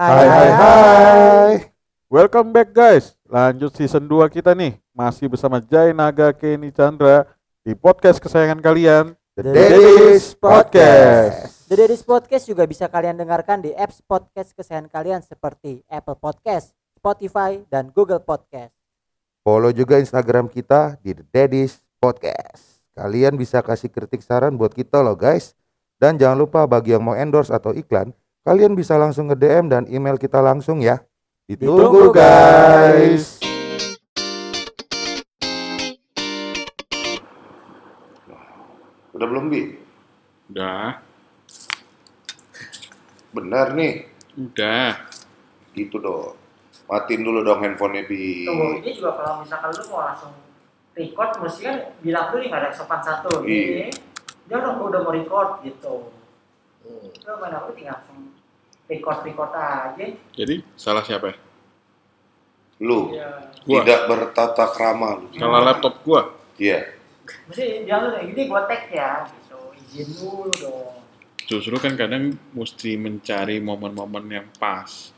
Hai hai hai. Welcome back guys. Lanjut season 2 kita nih. Masih bersama Jai Naga Kenny Chandra di podcast kesayangan kalian, The, Daddies Podcast. The Daddies Podcast juga bisa kalian dengarkan di apps podcast kesayangan kalian seperti Apple Podcast, Spotify, dan Google Podcast. Follow juga Instagram kita di The Daddies Podcast. Kalian bisa kasih kritik saran buat kita loh guys. Dan jangan lupa bagi yang mau endorse atau iklan, kalian bisa langsung nge DM dan email kita langsung ya. Ditunggu guys. Udah belum Bi? Udah, Benar nih, udah. gitu dong. Matiin dulu dong handphonenya Bi. Tunggu, ini juga kalau misalkan lu mau langsung record, mesti kan bilang dulu nih nggak ada sopan satu. Iya. Ini, dia udah, udah mau record gitu. Lu main aku tinggal langsung record-record aja. Jadi salah siapa ya? Lu Iya. Gua. tidak bertata krama lu. Salah laptop gua. Iya. Mesti dia lu ini gua tag ya, gitu. Izin dulu dong. Justru kan kadang mesti mencari momen-momen yang pas.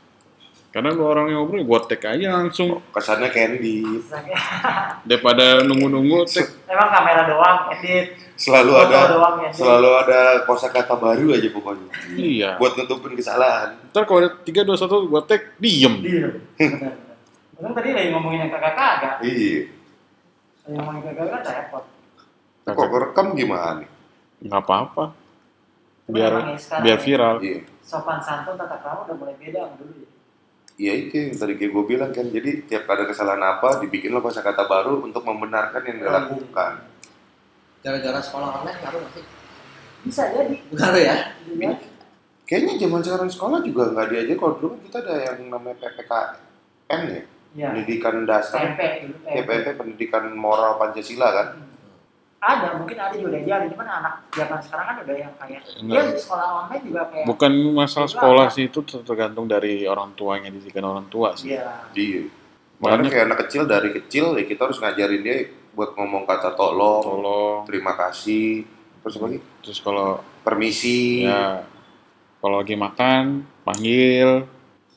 Karena lu orang yang ngobrol, gua tag aja langsung. Kesannya Candy. Daripada nunggu-nunggu, tag. Emang kamera doang, edit. Selalu ada doang ya. selalu ada kosakata baru aja pokoknya. Iya. Buat nutupin kesalahan. Ntar kalau ada 3, 2, 1, gua tag, diem. Diem. Bener. Emang tadi lagi ngomongin yang kagak-kagak. Iya. Lagi ngomongin kagak-kagak kan repot. Kok kerekam gimana? Nggak apa-apa. Biar biar ya, viral. Iya. Sopan santun tata krama udah mulai beda sama dulu ya. Iya itu yang tadi kayak gue bilang kan. Jadi tiap ada kesalahan apa, dibikinlah kosakata baru untuk membenarkan yang dilakukan. Gara-gara sekolah online ngaruh nggak sih? Bisa jadi. Ngaruh ya? Bisa jadi. Kayaknya zaman sekarang sekolah juga nggak diajar. Kalau dulu kita ada yang namanya PPKN ya, Iya. pendidikan dasar. Dulu. Ya, pendidikan moral Pancasila kan. Hmm. Ada, mungkin ada juga diajarin. Cuman anak zaman sekarang kan udah yang kayak, Enggak. dia di sekolah online juga kayak, Bukan masalah sekolah sih, itu tergantung dari orang tuanya, didikan orang tua sih. iya. Iya. Makanya Makanya kayak anak kecil dari kecil ya kita harus ngajarin dia buat ngomong kata tolong, tolong. terima kasih, terus apa lagi? Terus kalau Permisi. Ya, kalau lagi makan, panggil,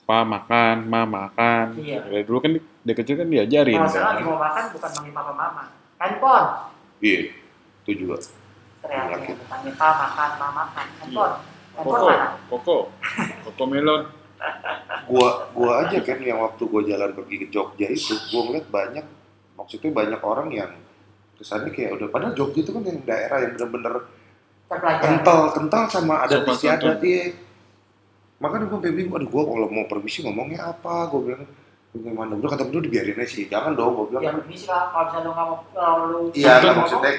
pa makan, ma makan. Iya. Dari dulu kan di- dari kecil kan diajarin Kalau lagi mau makan bukan manggil papa mama. Handphone. Iya. Itu juga. Teriaknya. Panggil pa makan, pa makan. Handphone. Handphone Koko, mana? koko, koko melon. Gua gua aja kan yang waktu gua jalan pergi ke Jogja itu, gua ngeliat banyak maksudnya banyak orang yang kesannya kayak udah padahal Jogja itu kan yang daerah yang bener-bener kental kental sama adat istiadat dia. Makanya gua sampai bingung, aduh gua kalau mau permisi ngomongnya apa? Gua bilang gimana? Udah kata berdua dibiarin aja sih, jangan dong. Gua bilang Ya permisi lah, kalau misalnya lu nggak mau, kalau Iya, maksudnya.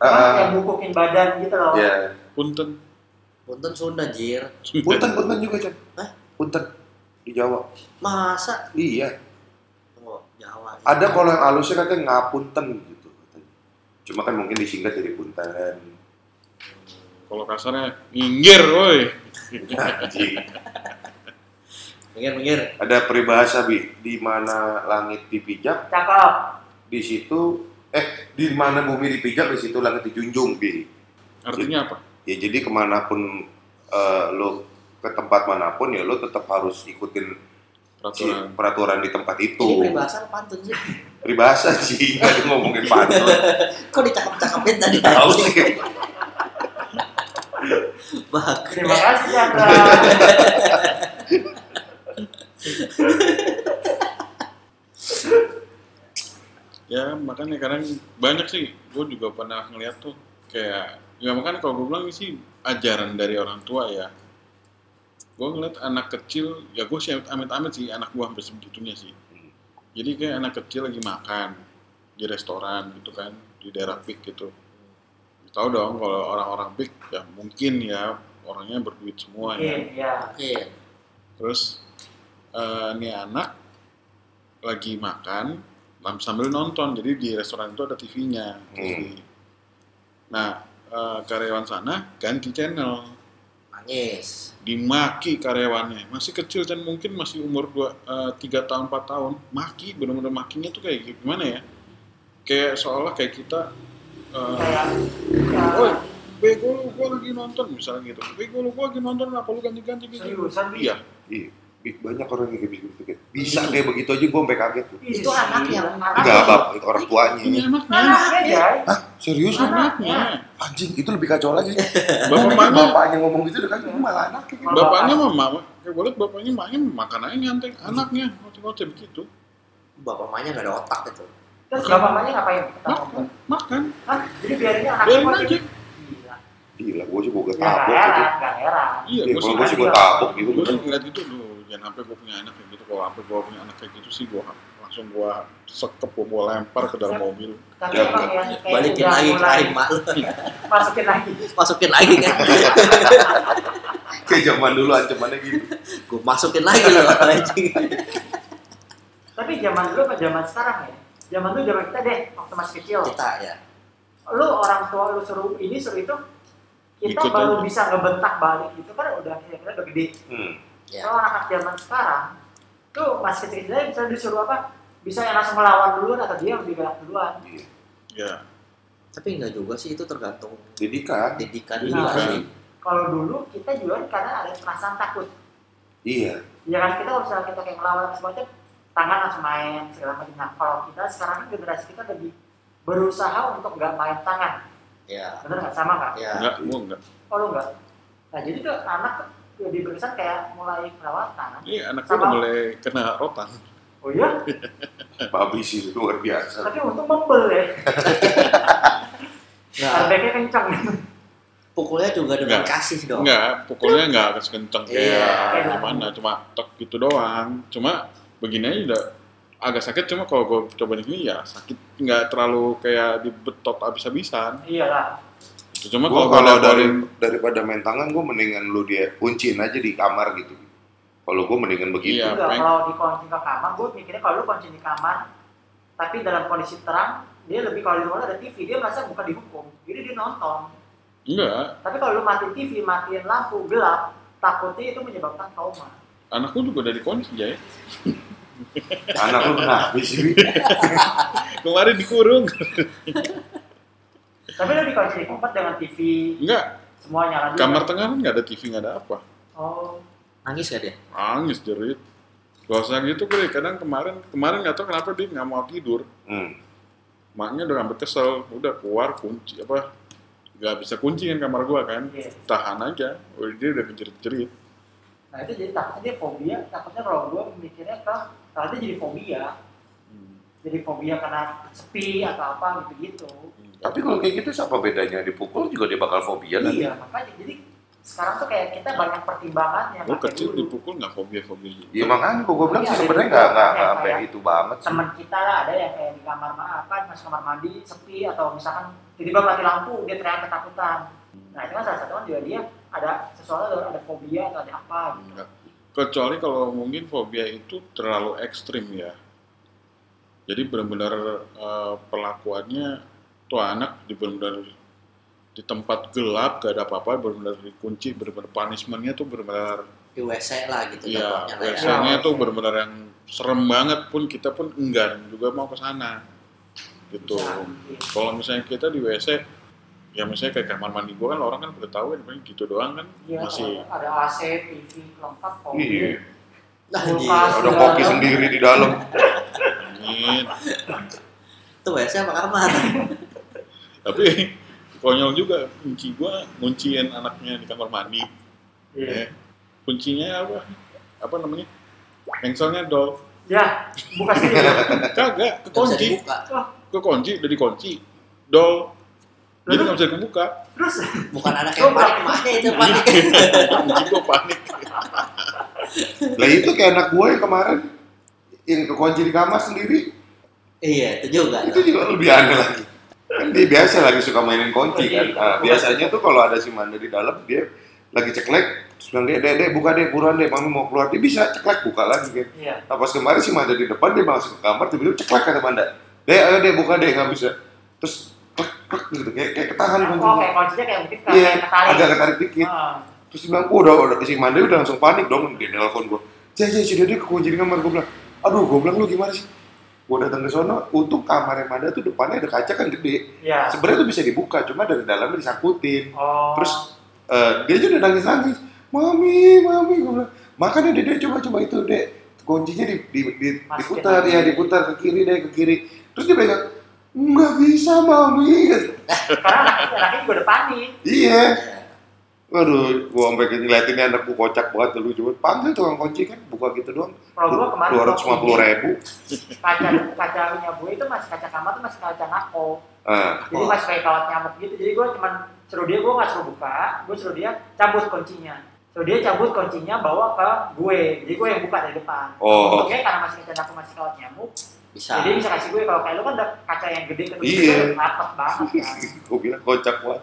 Cuman eh, kayak bukukin badan gitu loh. ya, Punten. Punten Sunda jir. punten punten juga Chan. Hah? Punten di Jawa. Masa? Iya. Jawa. Ada kalau yang halusnya katanya ngapunten gitu. katanya. Cuma kan mungkin disingkat jadi punten. Kalau kasarnya minggir, woi. Anjing. Minggir, minggir. Ada peribahasa bi, di mana langit dipijak, Cakep. di situ eh di mana bumi dipijak di situ langit dijunjung bi. Artinya apa? Ya jadi ke mana pun eh, lo ke tempat mana pun ya lo tetap harus ikutin si Peraturan. peraturan di tempat itu. Ini peribahasa apa pantun sih? Peribahasa sih, nggak ada ngomongin pantun. Kok dicakap-cakapin tadi? Tahu sih. Bagus. Terima kasih Chandra. Ya makanya kadang banyak sih. Gue juga pernah ngeliat tuh kayak ya makanya kalau gue bilang sih ajaran dari orang tua ya. Gue ngeliat anak kecil, ya gue sih amit-amit sih anak gue hampir sebegitunya sih. Jadi kayak anak kecil lagi makan di restoran gitu kan di daerah pik gitu. Tahu dong kalau orang-orang pik ya mungkin ya orangnya berduit semua ya. Mungkin, ya. Oke. Terus eh, nih anak lagi makan sambil nonton. Jadi di restoran itu ada TV-nya. TV. Nah, eh, karyawan sana ganti channel. Nangis. Dimaki karyawannya. Masih kecil dan mungkin masih umur 2 3 tahun 4 tahun. Maki bener-bener makinya tuh kayak gimana ya? Kayak seolah kayak kita eh, Kayak, Woi, bego lu, gua lagi nonton misalnya gitu. Bego lu, gua lagi nonton, apa lu ganti-ganti gitu? seriusan? Iya, Iya. Banyak orang yang kayak begitu bisa kayak begitu aja gue sampai kaget tuh Ih, Itu anaknya. enggak bab itu orang tuanya Ini anaknya. Anaknya Jay. serius lu Anaknya. anjing itu lebih kacau lagi Bapak mana? bapaknya ngomong gitu udah kan malah anaknya. Bapaknya mah mama. Kayak boleh bapaknya maknya makan aja nyantai. Anaknya ngoceh-ngoceh begitu. Bapak mamanya nggak ada otak gitu. Terus bapak mamanya ngapain? Makan, makan. Hah? Jadi biarinnya anaknya Biarin aja. Gila. gila gue juga gue Ya nggak tabok gitu heran, nggak heran. Iya, ya, gue sih gue sih gue Iya. tabok gitu gue sih ngeliat gitu loh jangan sampai gue punya anak kayak gitu kalau sampai gue punya anak kayak gitu sih gue langsung gue sekep gue lempar ke dalam mobil Tapi Ya, Balikin lagi ke rahim mak. Masukin lagi. Masukin lagi kan. kayak zaman dulu ancamannya gitu Gue masukin lagi loh anjing. Tapi zaman dulu apa zaman sekarang ya? Zaman dulu zaman kita deh, waktu masih kecil. Kita ya. Lu orang tua lu suruh ini suruh itu, kita Ikut baru aja. bisa ngebentak balik gitu kan udah kira-kira udah gede. hmm. Ya. Kalau anak-anak zaman sekarang, tuh masih aja bisa disuruh apa? Bisa yang langsung melawan duluan atau dia lebih galak duluan. ya Tapi enggak juga sih itu tergantung didikan didikan Nah, Didikan. sih. Kalau dulu kita juga karena ada perasaan takut. iya Ya kan kita kalau misalnya kita kayak ngelawan apa semacam tangan langsung main segala macam. Nah kalau kita sekarang kan generasi kita lebih berusaha untuk nggak main tangan. Ya. Bener nggak sama kak? Ya. enggak gue enggak Oh lu nggak? Nah jadi tuh anak tuh lebih berkesan kayak mulai perawatan. ini anak udah mulai kena rotan Oh iya? babi sih luar biasa Tapi untung membel ya. Nah, Airbagnya kencang. pukulnya juga dengan Enggak. kasih dong. enggak pukulnya enggak kenceng Iya. kayak gimana cuma tek gitu doang cuma begini aja udah agak sakit cuma kalau gue coba di sini ya sakit nggak terlalu kayak dibetot abis-abisan Iya lah. Cuma Gua kalau dari daripada main tangan gue mendingan lu dia kunciin aja di kamar gitu. Kalau gue mendingan begitu. Iya. Kalau dikunci ke kamar, gue mikirnya kalau lu kunci di kamar, tapi dalam kondisi terang, dia lebih kalau di rumah ada TV, dia merasa bukan dihukum, jadi dia nonton. enggak. Tapi kalau lu matiin TV, matiin lampu, gelap, takutnya itu menyebabkan trauma. anakku juga udah dikunci ya anak lu kenapa sih kemarin dikurung Tapi lu dikunci di tempat dengan TV, enggak. Semua nyala juga. kamar tengah kan nggak ada TV nggak ada apa. Oh, Nangis gak dia? nangis jerit. Gak usah gitu gue kadang kemarin kemarin nggak tahu kenapa dia nggak mau tidur. Hmm. maknya udah hampir kesel. Udah keluar kunci apa nggak bisa kunci kan kamar gua kan. Iya. tahan aja. Udah dia udah kejerit-jerit Nah itu jadi takutnya dia fobia, takutnya kalau gue mikirnya ke, takutnya jadi fobia. Jadi fobia karena sepi atau apa gitu-gitu. Tapi kalau kayak gitu apa bedanya dipukul juga dia bakal fobia nanti Iya, makanya jadi sekarang tuh kayak kita banyak pertimbangannya. gue pakai kecil dulu. dipukul nggak fobia fobia gitu Iya makanya gua bilang sih Iya, sebenarnya ada nggak nggak nggak sampai itu banget sih. teman kita lah ada yang kayak di kamar ma- apa masuk kamar mandi sepi atau misalkan tiba-tiba mati lampu dia teriak ketakutan nah itu kan salah satu kan juga dia ada sesuatu ada, ada fobia atau ada apa gitu Enggak. kecuali kalau mungkin fobia itu terlalu ekstrim ya jadi benar-benar eh, perlakuannya tuh anak di benar-benar di tempat gelap gak ada apa-apa benar-benar dikunci benar-benar punishmentnya tuh benar-benar Di WC lah gitu ya jatuhnya lah ya. Ya. tuh benar-benar yang serem banget pun kita pun enggan juga mau ke sana gitu iya. kalau misalnya kita di WC ya misalnya kayak kamar mandi gua kan orang kan udah tahu kan paling gitu doang kan Iya, masih ada AC, TV, lengkap Iya. fobia Nah, Kulkas. anjir. Ada koki sendiri di dalam. angin Itu WC apa kamar? Tapi konyol juga. Kunci gua ngunciin anaknya di kamar mandi. Iya. ya. kuncinya apa? Apa namanya? Engselnya dol Ya, buka sendiri. kagak kekunci dibuka. kekunci udah dikunci. Dol jadi nggak bisa kebuka Terus? Bukan anak yang panik emaknya itu panik. kunci gua panik. Lah itu kayak anak gue yang kemarin yang kekunci di kamar sendiri. Iya, itu juga. itu juga lebih aneh lagi. Kan dia biasa lagi suka mainin kunci kan. Nah, biasanya tuh kalau ada si Manda di dalam dia lagi ceklek, terus bilang dia, dek, dek, buka deh, buruan deh, mami mau keluar. Dia bisa ceklek, buka lagi kan. iya. Nah pas kemarin si Manda di depan, dia masuk ke kamar, tiba-tiba ceklek kata Manda. Dek, ayo deh, buka deh, nggak bisa. Terus klek, klek gitu, kayak, kayak ketahan Oh, kuncinya. kayak kuncinya kayak mungkin kayak Iya, ketarik. agak ketarik dikit. Ah. Terus dia bilang, oh, udah, udah, si Manda udah langsung panik dong, dia nelpon gue. Cek, cek, si Dede kekunci di kamar, gue bilang, aduh, gue bilang, lu gimana sih? Gue datang ke sono, untung kamarnya Manda tuh depannya ada kaca kan gede. Iya. Sebenarnya tuh bisa dibuka, cuma dari dalamnya disangkutin. Oh. Terus eh, dia aja udah nangis-nangis. Mami, mami, gue bilang, Makanya deh, deh coba-coba itu deh kuncinya di, di, di- Masukin diputar ya diputar ke kiri deh ke kiri. Terus dia pegang nggak bisa mami. Karena anaknya, anaknya juga udah panik. Iya. Waduh, gua sampai ngeliatin ini anak gua kocak banget lu coba panggil tukang kunci kan buka gitu doang. Kalau gua kemarin Dua ratus lima puluh ribu. kaca kacanya gue itu masih kaca kamar tuh masih kaca nako. Ah, Jadi masih kayak kawat nyamuk gitu. Jadi gue cuman suruh dia, gue nggak suruh buka, gue suruh dia cabut kuncinya. Suruh dia cabut kuncinya bawa ke gue. Jadi gue yang buka dari depan. Oh. Untungnya karena masih kaca nako masih kawat nyamuk, Bisa. jadi bisa kasih gue kalau kayak lu kan udah kaca yang gede kan Iya. rapat banget kan. gua bilang kocak banget.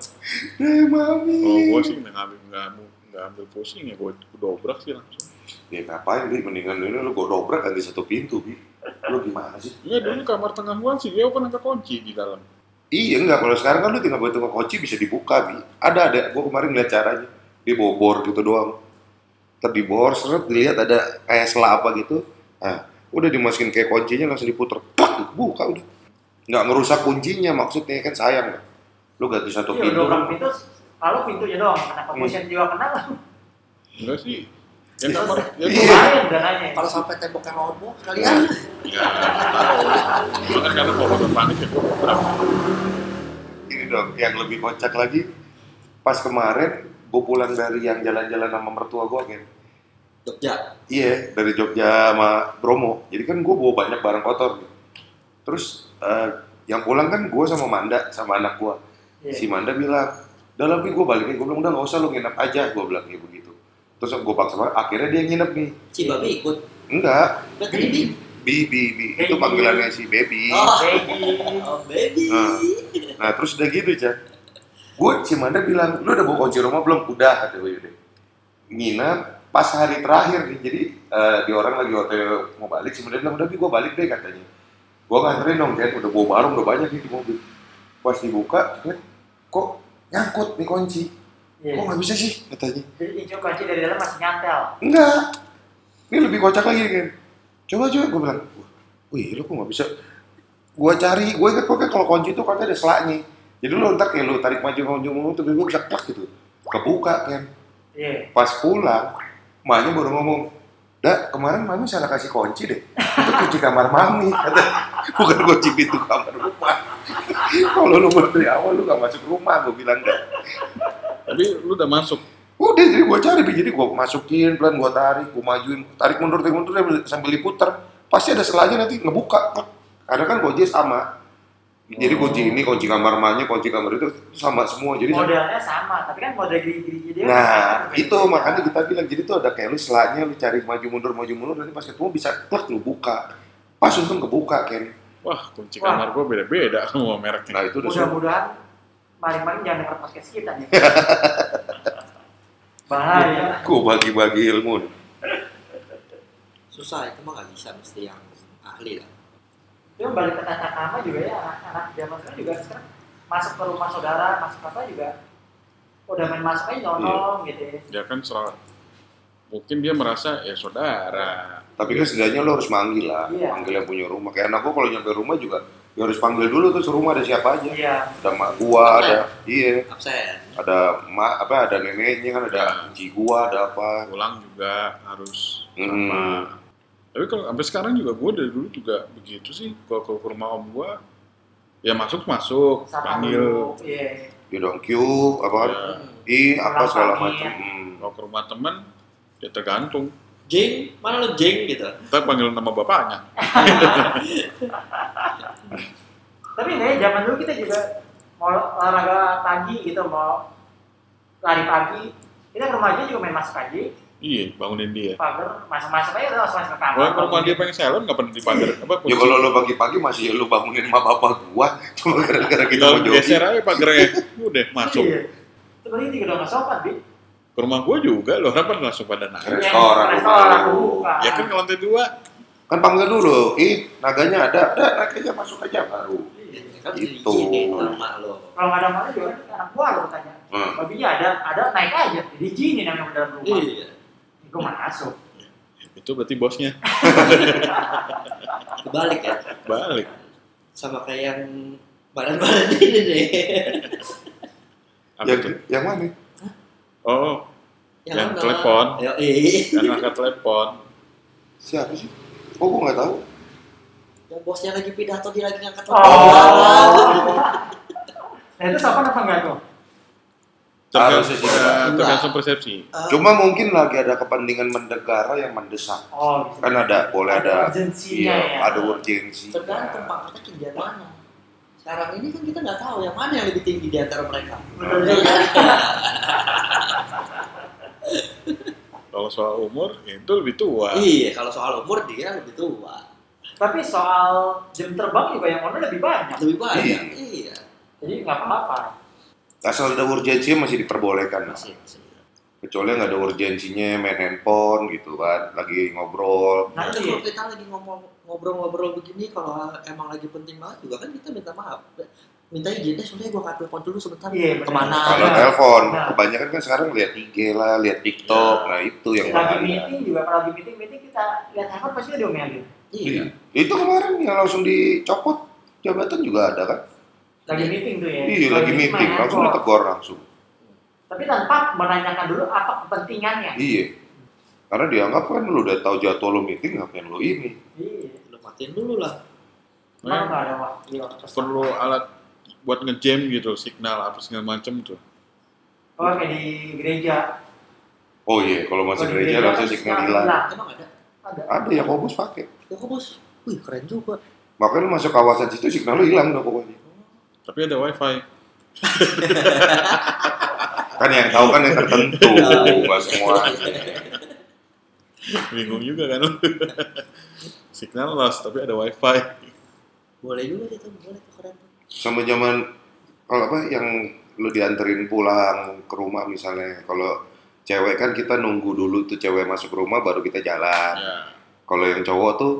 Eh mami. Oh, gue sih nggak ambil nggak ambil nggak ambil pusing ya, gue dobrak sih langsung. Ya ngapain bi? Mendingan ini lu gua dobrak ganti satu pintu bi. Lu gimana sih? Iya dulu kamar tengah gua sih, dia pernah kekunci di dalam. Iya enggak, kalau sekarang kan lu tinggal buat tukang kunci bisa dibuka, Bi. Ada, ada. Gua kemarin lihat caranya. Dia bawa bor gitu doang. Ntar di bor, seret dilihat ada kayak sela apa gitu. Nah, udah dimasukin kayak kuncinya langsung diputer. Plak, buka udah. Nggak ngerusak kuncinya maksudnya kan sayang. kan. Lu ganti satu Iya, pintu. dobrak pintu, kalau pintunya doang, kenapa Hmm. cushion juga kena lah. Enggak sih. Yang kamar, yang Iya. Lumayan dananya. Kalau sampai temboknya roboh kalian. Ya, Makanya karena kalau udah panik ya. Ini dong, yang lebih kocak lagi. Pas kemarin, gue pulang dari yang jalan-jalan sama mertua gue kan. Jogja. Iya, dari Jogja sama Bromo. Jadi kan gue bawa banyak barang kotor. gitu. Terus eh, yang pulang kan gue sama Manda, sama anak gue. Iya. Si Manda bilang, dalam gue balikin. Gue bilang, udah gak usah lu nginep aja. Gue bilang kayak begitu. Terus gue paksa banget, akhirnya dia nginep nih. Si babi ikut. Enggak, Berarti Bi. Bi, Bi, Bi. Itu Baby. panggilannya si Baby. Oh. Baby. Oh, baby. Nah. Nah, terus udah gitu, Chan. Gue, si Manda bilang, lu udah bawa kunci rumah belum? Udah, kata gue udah. Nginep pas hari terakhir nih, jadi eh, di orang lagi waktu mau balik, Manda bilang, udah gue balik deh katanya. Gue nganterin dong, Chan, udah bawa barang, udah banyak nih di mobil. Pas dibuka, Chan, kok nyangkut nih kunci? Iya. Kok nggak bisa sih, katanya. Jadi incu kunci dari dalam masih nyantel. Enggak. Ini lebih kocak lagi kan. Coba coba gue bilang, wih lu kok nggak bisa. Gue cari, gue inget pokoknya kalau kunci itu katanya ada selaknya. Jadi lu ntar kayak lu tarik maju maju maju terus gue bisa klak gitu. Kebuka kan. Pas pulang, maknya baru ngomong, Dak, kemarin mami salah kasih kunci deh. Itu kunci kamar mami. Kata, bukan kunci pintu kamar rumah. Kalau lu baru dari awal lu gak masuk rumah, gue bilang dah. Tapi lu udah masuk. Udah jadi gue cari, jadi gue masukin pelan gue tarik, gue majuin, tarik mundur, tarik mundur sambil- diputer. Pasti ada selanya nanti ngebuka. Karena kan kunci sama. Jadi kunci ini, kunci kamar mamanya, kunci kamar itu, itu sama semua. Jadi Modelnya sama, tapi kan model gigi-gigi dia. Nah, kan itu makanya kita bilang jadi tuh ada kayak lu selanya lu cari maju mundur maju mundur nanti pas ketemu bisa klek lu buka. Pas untung kebuka Ken. Wah, kunci Wah. kamar gue beda-beda semua mereknya. Nah, itu udah. Mudah-mudahan maling-maling jangan denger podcast kita nih. Bahaya. Gua bagi-bagi ilmu. nih. Susah itu mah nggak bisa mesti yang ahli lah. Dia balik ke tata krama juga ya anak-anak zaman sekarang juga sekarang masuk ke rumah saudara, masuk apa juga udah main masuk aja nyolong gitu ya. Ya kan soal mungkin dia merasa ya saudara. Tapi kan setidaknya lu harus manggil lah, Iya. manggil yang punya rumah. Kayak anak gua kalau nyampe rumah juga ya harus panggil dulu tuh rumah ada siapa aja. Iya. Ada mak gua, ada iya, Absen. ada mak apa ada neneknya kan ada kunci gua, ada apa. Pulang juga harus Hmm. sama. Tapi kalau sampai sekarang juga gue dari dulu juga begitu sih. Kalau ke rumah om gue, ya masuk masuk, Sapa panggil. dulu. Iya. Di dong Q, apa? Ya, I, apa segala pagi, macam. ya. Hmm. kalau ke rumah temen, ya tergantung. Jeng, mana lo jeng gitu. Kita panggil nama bapaknya. Tapi nih zaman dulu kita juga mau olahraga pagi gitu, mau lari pagi, kita ke rumah aja juga main masuk aja, Iya, bangunin dia. pagar masuk-masuk aja udah masuk ke kamar. Kalau ke rumah dia pengen salon, nggak pernah dipagar. Apa, Ya kalau lu pagi-pagi masih lu bangunin sama bapak gua, cuma gara-gara kita mau jogging. geser aja pagarnya. Udah, masuk. Iya. Itu berarti udah nggak sopan, Bi. Ke rumah gue juga, loh. Kenapa langsung pada naik? Restoran, Yang restoran buka. Ya kan ke lantai dua. Kan panggil dulu, ih naganya ada, ada naik aja masuk aja baru. Kan Gitu. diizinin sama lo. Kalau nggak ada malah juga anak gua lo tanya. Hmm. Babinya ada, ada naik aja. Jadi jini namanya dalam rumah. Iya. Gue masuk. Itu berarti bosnya. Kebalik ya. Balik. Sama kayak yang badan-badan ini nih. Apa Yang, tuh? yang mana? Oh, Yang mana? telepon. Ayo. Yang angkat telepon. Siapa sih? Oh, gue nggak tahu. Yang bosnya lagi pidato dia lagi ngangkat Oh. telepon. Nah itu sopan apa enggak tuh? Harusnya sih Tergantung, tergantung persepsi. Eh, Cuma mungkin lagi ada kepentingan negara yang mendesak. Oh, bisa. Kan ada, boleh ada. urgensinya Iya, ya. ada urgensi. tergantung pak kita tinggi mana. Sekarang ini kan kita nggak tahu yang mana yang lebih tinggi di antara mereka. Betul juga. Kalau soal umur, itu lebih tua. Iya, kalau soal umur dia lebih tua, Tapi soal jam terbang juga yang mana lebih banyak. lebih banyak. Iya. Iya. Jadi nggak apa-apa. Asal ada urgensinya masih diperbolehkan. Masih, masih. Kecuali nggak ada urgensinya main handphone gitu kan, lagi ngobrol. Nah, Nanti kalau kita lagi ngomong ngobrol-ngobrol begini, kalau emang lagi penting banget juga kan kita minta maaf. Minta izin, eh soalnya gua angkat telepon dulu sebentar. Iya, benar. Ke mana? Kalau telepon, nah. kebanyakan kan sekarang lihat IG lah, lihat TikTok, Iya. nah itu yang lagi bahaya. meeting juga kalau lagi meeting meeting kita lihat handphone pasti dia diomelin. Iya. Itu kemarin yang langsung dicopot jabatan juga ada kan? Lagi meeting tuh ya. Iya, lagi meeting, main langsung ditegur langsung. Tapi tanpa menanyakan dulu apa kepentingannya. Iya. Karena dianggap kan lu udah tahu jadwal lu meeting, ngapain lu ini? Iya. Lu matiin dulu lah. Emang nggak ada waktu. iya, Perlu alat buat ngejam gitu, signal apa segala macem tuh. Oh kayak di gereja. Oh iya, kalau masih di gereja harusnya signal hilang. Emang ada? Ada. Ada ya kobus pakai. Ya kok bos? Wih keren juga. Makanya lu masuk kawasan situ signal lu hilang udah pokoknya. Tapi ada wifi. Kan yang tahu kan yang tertentu, nggak semua. Bingung juga kan lu. Signal lost, tapi ada wifi. Boleh juga itu, boleh tuh keren tuh. Sama zaman kalau apa yang lu dianterin pulang ke rumah misalnya, kalau cewek kan kita nunggu dulu tuh cewek masuk rumah baru kita jalan. Ya. Kalau yang cowok tuh,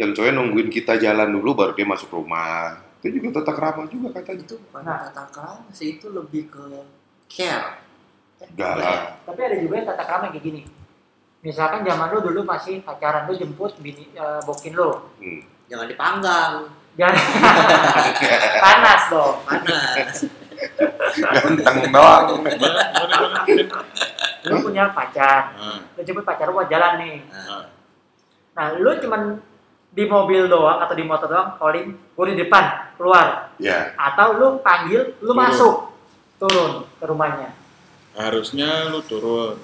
yang cowok nungguin kita jalan dulu baru dia masuk rumah. Itu juga tata krama juga katanya. Itu bukan Nah. tata krama sih, itu lebih ke care. Enggak lah. Tapi ada juga yang tata krama kayak gini. Misalkan zaman lu dulu masih pacaran lu jemput bini eh, bokin lu. Hmm. Jangan dipanggang, Jangan panas dong. panas. Ganteng doang. Lu punya pacar, lu jemput pacar lu buat jalan nih. nah. Nah, lu cuman di mobil doang atau di motor doang calling, gue di depan keluar. Ya, Atau lu panggil, lu Turun. masuk turun ke rumahnya. Harusnya lu turun.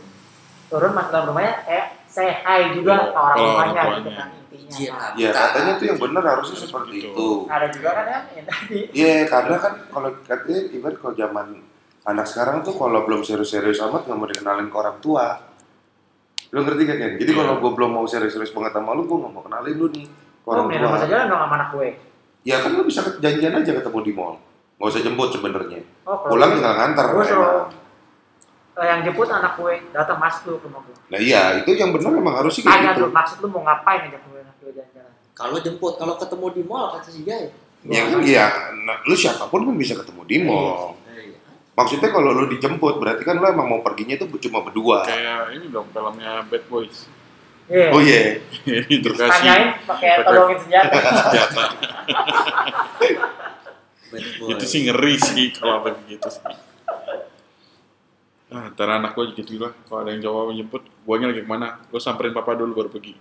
Turun masuk dalam rumahnya, eh say hi juga ke orang rumahnya gitu kan intinya. Lah. ya katanya tuh yang benar harusnya Harus seperti begitu. itu. ada juga kan ya yang tadi. Iya, karena kan kalau katanya ibarat kalau zaman anak sekarang tuh kalau belum serius-serius amat nggak mau dikenalin ke orang tua. Lo ngerti kan ya? Jadi kalau gue belum mau serius-serius banget sama lu, gue nggak mau kenalin lu nih ke Oh, orang main tua. sama jalan dong sama anak gue. Ya kan lu bisa janjian aja ketemu di mall. Nggak usah jemput sebenarnya. Oh, Pulang gue- tinggal nganter. gue suruh emang. eh, yang jemput anak gue datang masuk dulu ke rumah gue. Nah iya, itu yang benar emang harus sih kayak Tanya gitu. dulu maksud lu mau ngapain ngajak gue anak gue jalan-jalan. Kalau jemput, kalau ketemu di mall kata si Jai. Ya kan iya, nah, lu siapa pun kan bisa ketemu di mall. Maksudnya kalau lu dijemput berarti kan lu emang mau perginya itu cuma berdua. Kayak ini dong filmnya Bad Boys. Iya. Oh iya. Ini terkasih Tanyain pakai tolongin senjata. senjata. Itu sih ngeri sih kalau apa begitu sih. Nah, ntar anak gue gitu lah. Kalau ada yang cowok menjemput, guanya lagi ke mana? Lo samperin papa dulu baru pergi.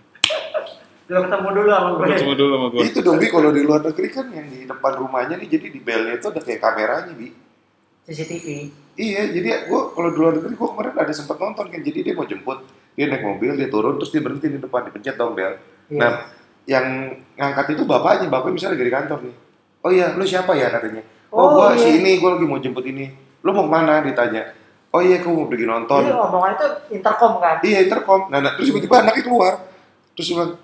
Lu ketemu dulu sama gue. Ketemu dulu sama gue. Itu dong Bi kalau di luar negeri kan yang di depan rumahnya nih jadi di belnya itu ada kayak kameranya Bi. CCTV. Iya, jadi gua kalau di luar negeri gua kemarin ada sempat nonton kan. Jadi dia mau jemput, dia naik mobil, dia turun terus dia berhenti di depan dipencet dong bel. Iya. Nah, yang ngangkat itu bapaknya, bapaknya misalnya di kantor nih. Oh iya, lu siapa ya katanya? Oh, Oh, gua iya. si ini, gua lagi mau jemput ini. Lu mau ke mana? Ditanya. Oh iya, aku mau pergi nonton. Jadi omongan itu intercom kan. Iya intercom. Nah, nah, terus tiba-tiba anaknya keluar. Terus bilang,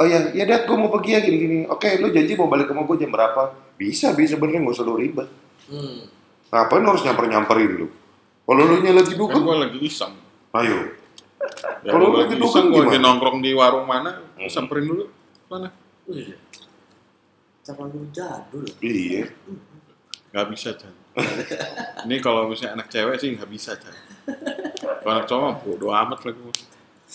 oh iya, ya dad, gue mau pergi ya gini-gini. Oke, lu janji mau balik ke rumah gue jam berapa? Bisa, bisa bener nggak usah lu ribet. Hmm. Ngapain lu harus nyamper-nyamperin lu? Kalau lu nya lagi Kan dukung, gue lagi iseng. ayo. Ya, Kalau gua lagi iseng, gue lagi nongkrong di warung mana, Hmm. samperin dulu. Mana? Wih. Terlalu jadul. Iya. Gak bisa, Chan. Ini kalau misalnya anak cewek sih gak bisa, Chan. Kalau anak cowok, bodo amat lagi.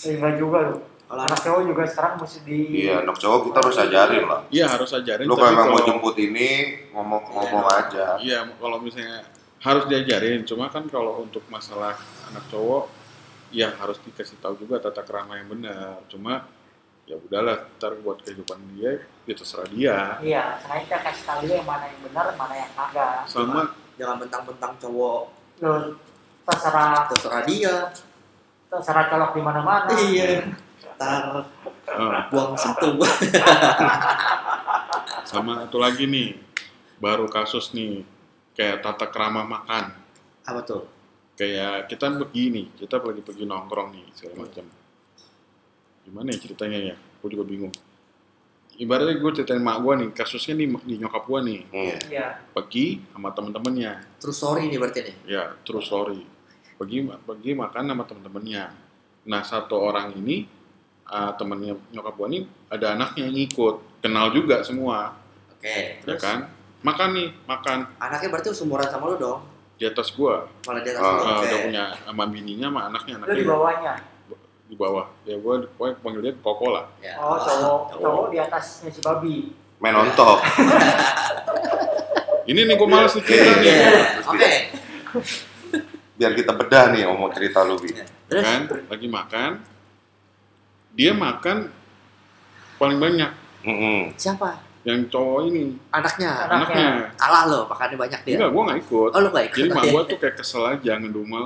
Eh, Enggak juga lu. Kalau Anak cowok juga sekarang mesti di Iya, anak cowok kita harus ajarin lah. Iya, harus ajarin. Lu tapi kalau emang mau jemput ini, ngomong-ngomong aja. Iya, kalau misalnya harus diajarin. Cuma kan kalau untuk masalah anak cowok, ya harus dikasih tahu juga tata kerama yang benar cuma ya udahlah ntar buat kehidupan dia ya terserah dia Iya, sekarang kita kasih tahu dia yang mana yang benar, mana yang kagak. sama Jangan mentang-mentang cowok terserah terserah dia. terserah colok di mana-mana. Iya. Ntar eh, buang satu. sama satu lagi nih baru kasus nih kayak tata kerama makan Apa tuh? kayak kita begini kita lagi pergi nongkrong nih segala macam gimana ya ceritanya ya gue juga bingung ibaratnya gue ceritain mak gue nih kasusnya nih di nyokap gue nih Hmm. Iya. pergi sama temen-temennya Terus sorry nih berarti nih. ya terus story pergi pergi makan sama temen-temennya nah satu orang ini ah, temennya nyokap gue nih ada anaknya yang ikut kenal juga semua Oke. ya Terus kan makan nih makan anaknya berarti seumuran sama lu dong. di atas gue Malah di atas Ah, lu. Ah, Oke. udah punya sama bininya sama anaknya Lu di anaknya bawahnya. di bawah ya gue gue panggil dia koko lah Ya. Oh, cowok, cowok di atasnya si babi. Main on top. ini nih gue males nih cerita nih Iya. Oke. Biar kita bedah nih ngomong cerita lu, Bi. Terus kan lagi makan dia makan paling banyak Mm-mm. siapa? yang cowok ini Anaknya. Anaknya. Kalah lo, makannya banyak dia. enggak gue nggak ikut Oh lu gak ikut? jadi mak gue tuh kayak kesel aja ngedumel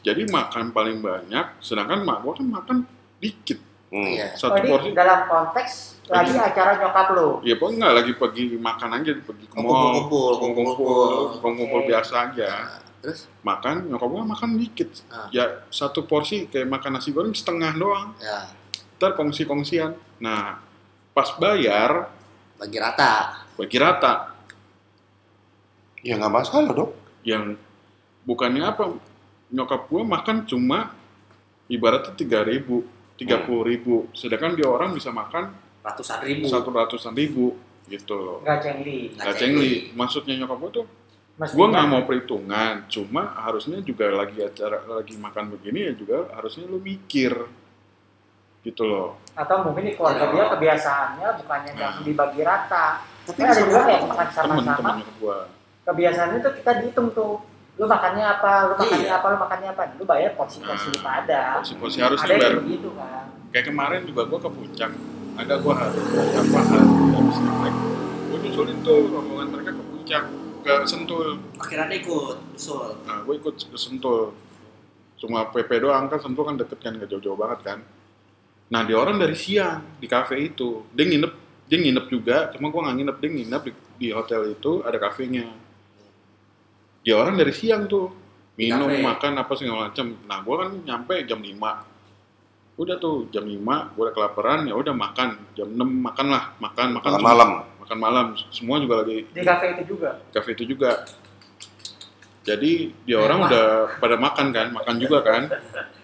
jadi makan paling banyak sedangkan mak gue kan makan dikit Hmm. Iya. Oh, satu ini porsi dalam konteks lagi acara nyokap lu. ya pokoknya nggak lagi pergi makan aja pergi ke Oh, mall kumpul-kumpul, kumpul-kumpul kumpul-kumpul. kumpul Oke. biasa aja Nah, Terus makan nyokap gue makan dikit Ah. ya satu porsi kayak makan nasi goreng setengah doang ya ntar kongsi-kongsian. Nah pas bayar bagi rata. bagi rata. Ya nggak masalah dong. yang bukannya apa nyokap gue makan cuma ibaratnya tiga ribu tiga puluh ribu. Sedangkan dia orang bisa makan Ratusan ribu. satu ratusan ribu gitu loh. Enggak cengli. Nggak Gak cengli. maksudnya nyokap gue tuh gue nggak mau perhitungan. Cuma harusnya juga lagi acara lagi makan begini ya juga harusnya lu mikir gitu loh atau mungkin di keluarga dia kebiasaannya bukannya Nah. langsung dibagi rata. Tapi ada juga yang makan sama-sama. Kebiasaannya tuh kita dihitung tuh. Lu makannya apa, lu makannya Iya. apa, lu makannya apa. Lu bayar porsi-porsi lu Nah, ada. porsi-porsi Ada harusnya yang bayar begitu kan. kayak kemarin juga gue ke puncak ada gue harus apa habis naik gue nyusulin tuh rombongan mereka ke puncak ke sentul Akhirnya ikut, usul. nah gue ikut ke sentul cuma PP doang kan sentul kan deket kan gak jauh-jauh banget kan nah dia orang dari siang di kafe itu. Dia nginep dia nginep juga cuma gue nggak nginep. Dia nginep di, di hotel itu ada kafenya. Dia orang dari siang tuh. Minum kafe. makan apa segala macam. Nah gue kan nyampe jam 5 udah tuh jam 5 gue udah kelaparan ya udah makan. Jam 6 makan lah makan makan. Makan semua- malam. makan malam. Semua juga lagi Di kafe itu juga. kafe itu juga. Jadi dia orang Mewah. udah pada makan kan makan juga kan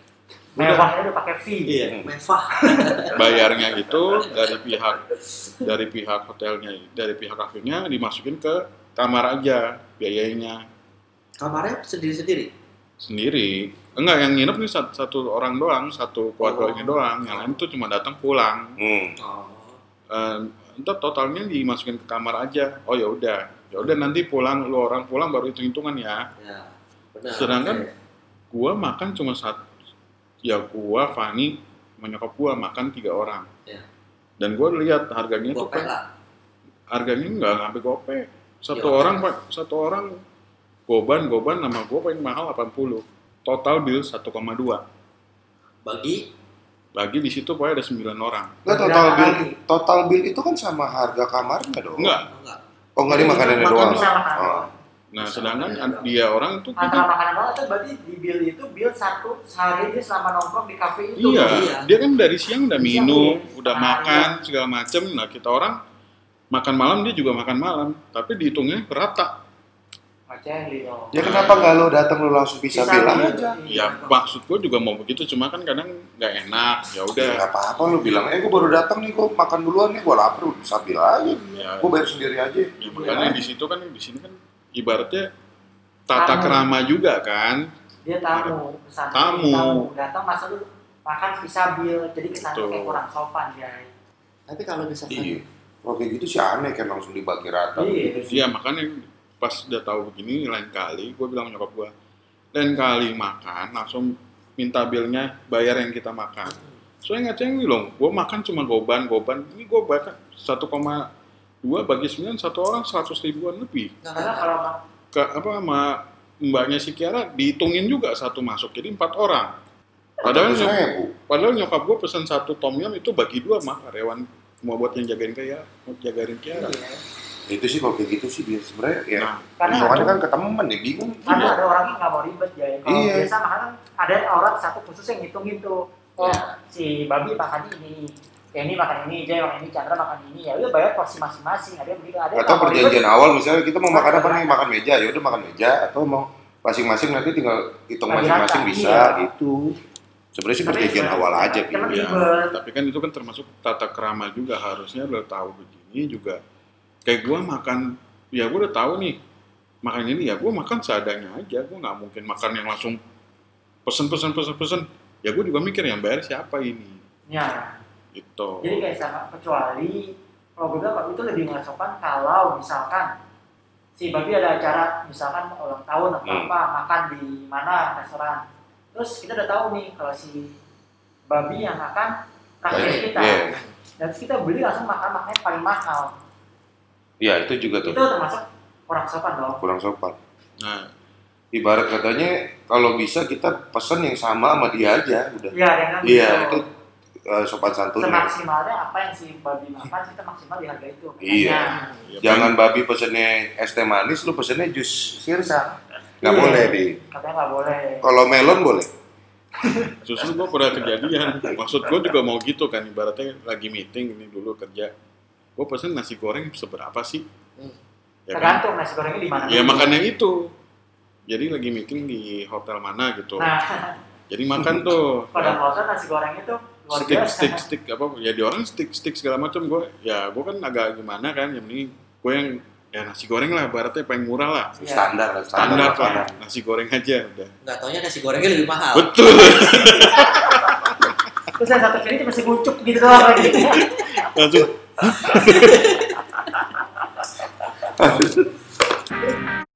Mewahnya udah pakai fee. Iya, mewah. bayarnya itu dari pihak dari pihak hotelnya dari pihak kafenya dimasukin ke kamar aja biayanya Kamarnya sendiri-sendiri. sendiri enggak yang nginep nih satu, satu orang doang satu keluarganya Oh. doang yang lain tuh cuma datang pulang Hmm. Oh. Eh, entar totalnya dimasukin ke kamar aja oh ya udah ya udah nanti pulang lu orang pulang baru hitung hitungan ya Ya. Benar. Sedangkan- oke. gua makan cuma satu ya gua Fani menyokap gua makan tiga orang Ya. dan gua lihat harganya Gopek kan lah. harganya nggak sampai gope satu Ya, orang pak satu orang goban goban nama gua paling mahal 80 total bill 1,2 Bagi lagi di situ pokoknya ada 9 orang Berapa total bill total bill itu kan sama harga kamarnya dong. enggak oh, enggak. Oh enggak ini makanannya Makan doang. makan. Oh. Nah sedangkan an- dia orang tuh Antara makanan doang itu berarti di bill itu bill satu sehari dia selama nongkrong di kafe itu. iya, Iya. dia kan dari siang udah Siang, minum iya. udah Ah, makan segala macem nah kita orang makan malam dia juga makan malam tapi dihitungnya rata. Ya kenapa nggak lo datang lo langsung bisa Bisa bilang aja? ya maksud gua juga mau begitu cuma kan kadang nggak enak ya udah Ya apa-apa lo bilang, eh gue baru datang nih, gue makan duluan nih, gue lapar, udah bisa bilang aja. ya, Gue bayar sendiri aja. ya makanya di situ kan di sini kan ibaratnya tata Tamu. kerama juga kan Dia tamu, pesan Tamu. datang masa lu makan bisa bill, jadi kesannya kayak kurang sopan ya. Tapi kalau misalkan Iya. Kalau kayak gitu sih aneh kan langsung dibagi rata. Iya. gitu sih. Iya makanya pas udah tahu begini lain kali gue bilang nyokap gue lain kali makan langsung minta bilnya bayar yang kita makan. Soalnya nggak cengwi loh, gue makan cuma goban goban, ini gue bahkan 1,2 bagi 9 satu orang 100 ribuan lebih. Karena kalau Ke apa sama mbaknya si Kiara dihitungin juga satu masuk, jadi empat orang. Padahal Seratus nyok- ribu. padahal nyokap gue pesan satu tom yum itu bagi dua mah karyawan mau buat yang jagain kayak mau jagain Kiara. Iya. itu sih kalau kayak gitu sih dia sebenarnya ya Nah, Karena ada- kan ke temen ya bingung Karena ada orang yang nggak mau ribet ya. Kalau Iya. biasa makanan ada orang satu khusus yang ngitungin tuh. Oh, Ya. si babi makan ini, Kenny makan ini, Jay makan ini, Chandra makan ini. Ya udah bayar porsi masing-masing. Ada yang begitu, ada yang atau perjanjian ribet. awal misalnya kita mau makan apa nih makan meja ya udah makan meja atau mau masing-masing nanti tinggal hitung masing-masing bisa iya. gitu sebenarnya sih perjanjian awal aja gitu Ya, tapi kan itu kan termasuk tata kerama juga harusnya lo tahu begini juga. Kayak gua makan, ya gua udah tahu nih makan ini ya gua makan seadanya aja. Gua nggak mungkin makan yang langsung pesen pesen pesen pesen. Ya gua juga mikir yang bayar siapa ini, Ya. Gitu. Jadi kayak sama kecuali kalau gue bilang itu lebih nggak sopan kalau misalkan si babi ada acara misalkan ulang tahun atau Hmm. apa makan di mana restoran. Terus kita udah tahu nih kalau si babi yang akan traktir Banyak, kita. iya. dan terus kita beli langsung makan makan yang paling mahal. Ya itu juga itu tuh termasuk kurang sopan dong. Kurang sopan. Nah, ibarat katanya kalau bisa kita pesen yang sama sama dia aja udah. Iya dengan iya itu eh, sopan santunnya semaksimalnya apa yang si babi makan kita maksimal di harga itu Iya. Ya jangan babi pesennya es teh manis lu pesennya jus sirsa nggak Iya. boleh di katanya nggak boleh kalau melon boleh justru gua pernah kejadian. Maksud gua juga mau gitu kan, ibaratnya lagi meeting ini dulu kerja. Gua pesen nasi goreng seberapa sih? Hmm. Ya kan? tergantung nasi gorengnya di mana Ya dulu. makan yang itu. Jadi lagi meeting di hotel mana gitu. nah Jadi makan tuh. pada proses nasi goreng itu luar stick biasa. stick stick apa ya di orang stick stick segala macam gue ya gue kan agak gimana kan yang ini gue yang ya nasi goreng lah baratnya paling murah lah Iya. standar lah standar, standar makanan. lah nasi goreng aja udah Nggak taunya nasi gorengnya lebih mahal. betul Terus yang satu kiri masih guncuk gitu doang lagi. langsung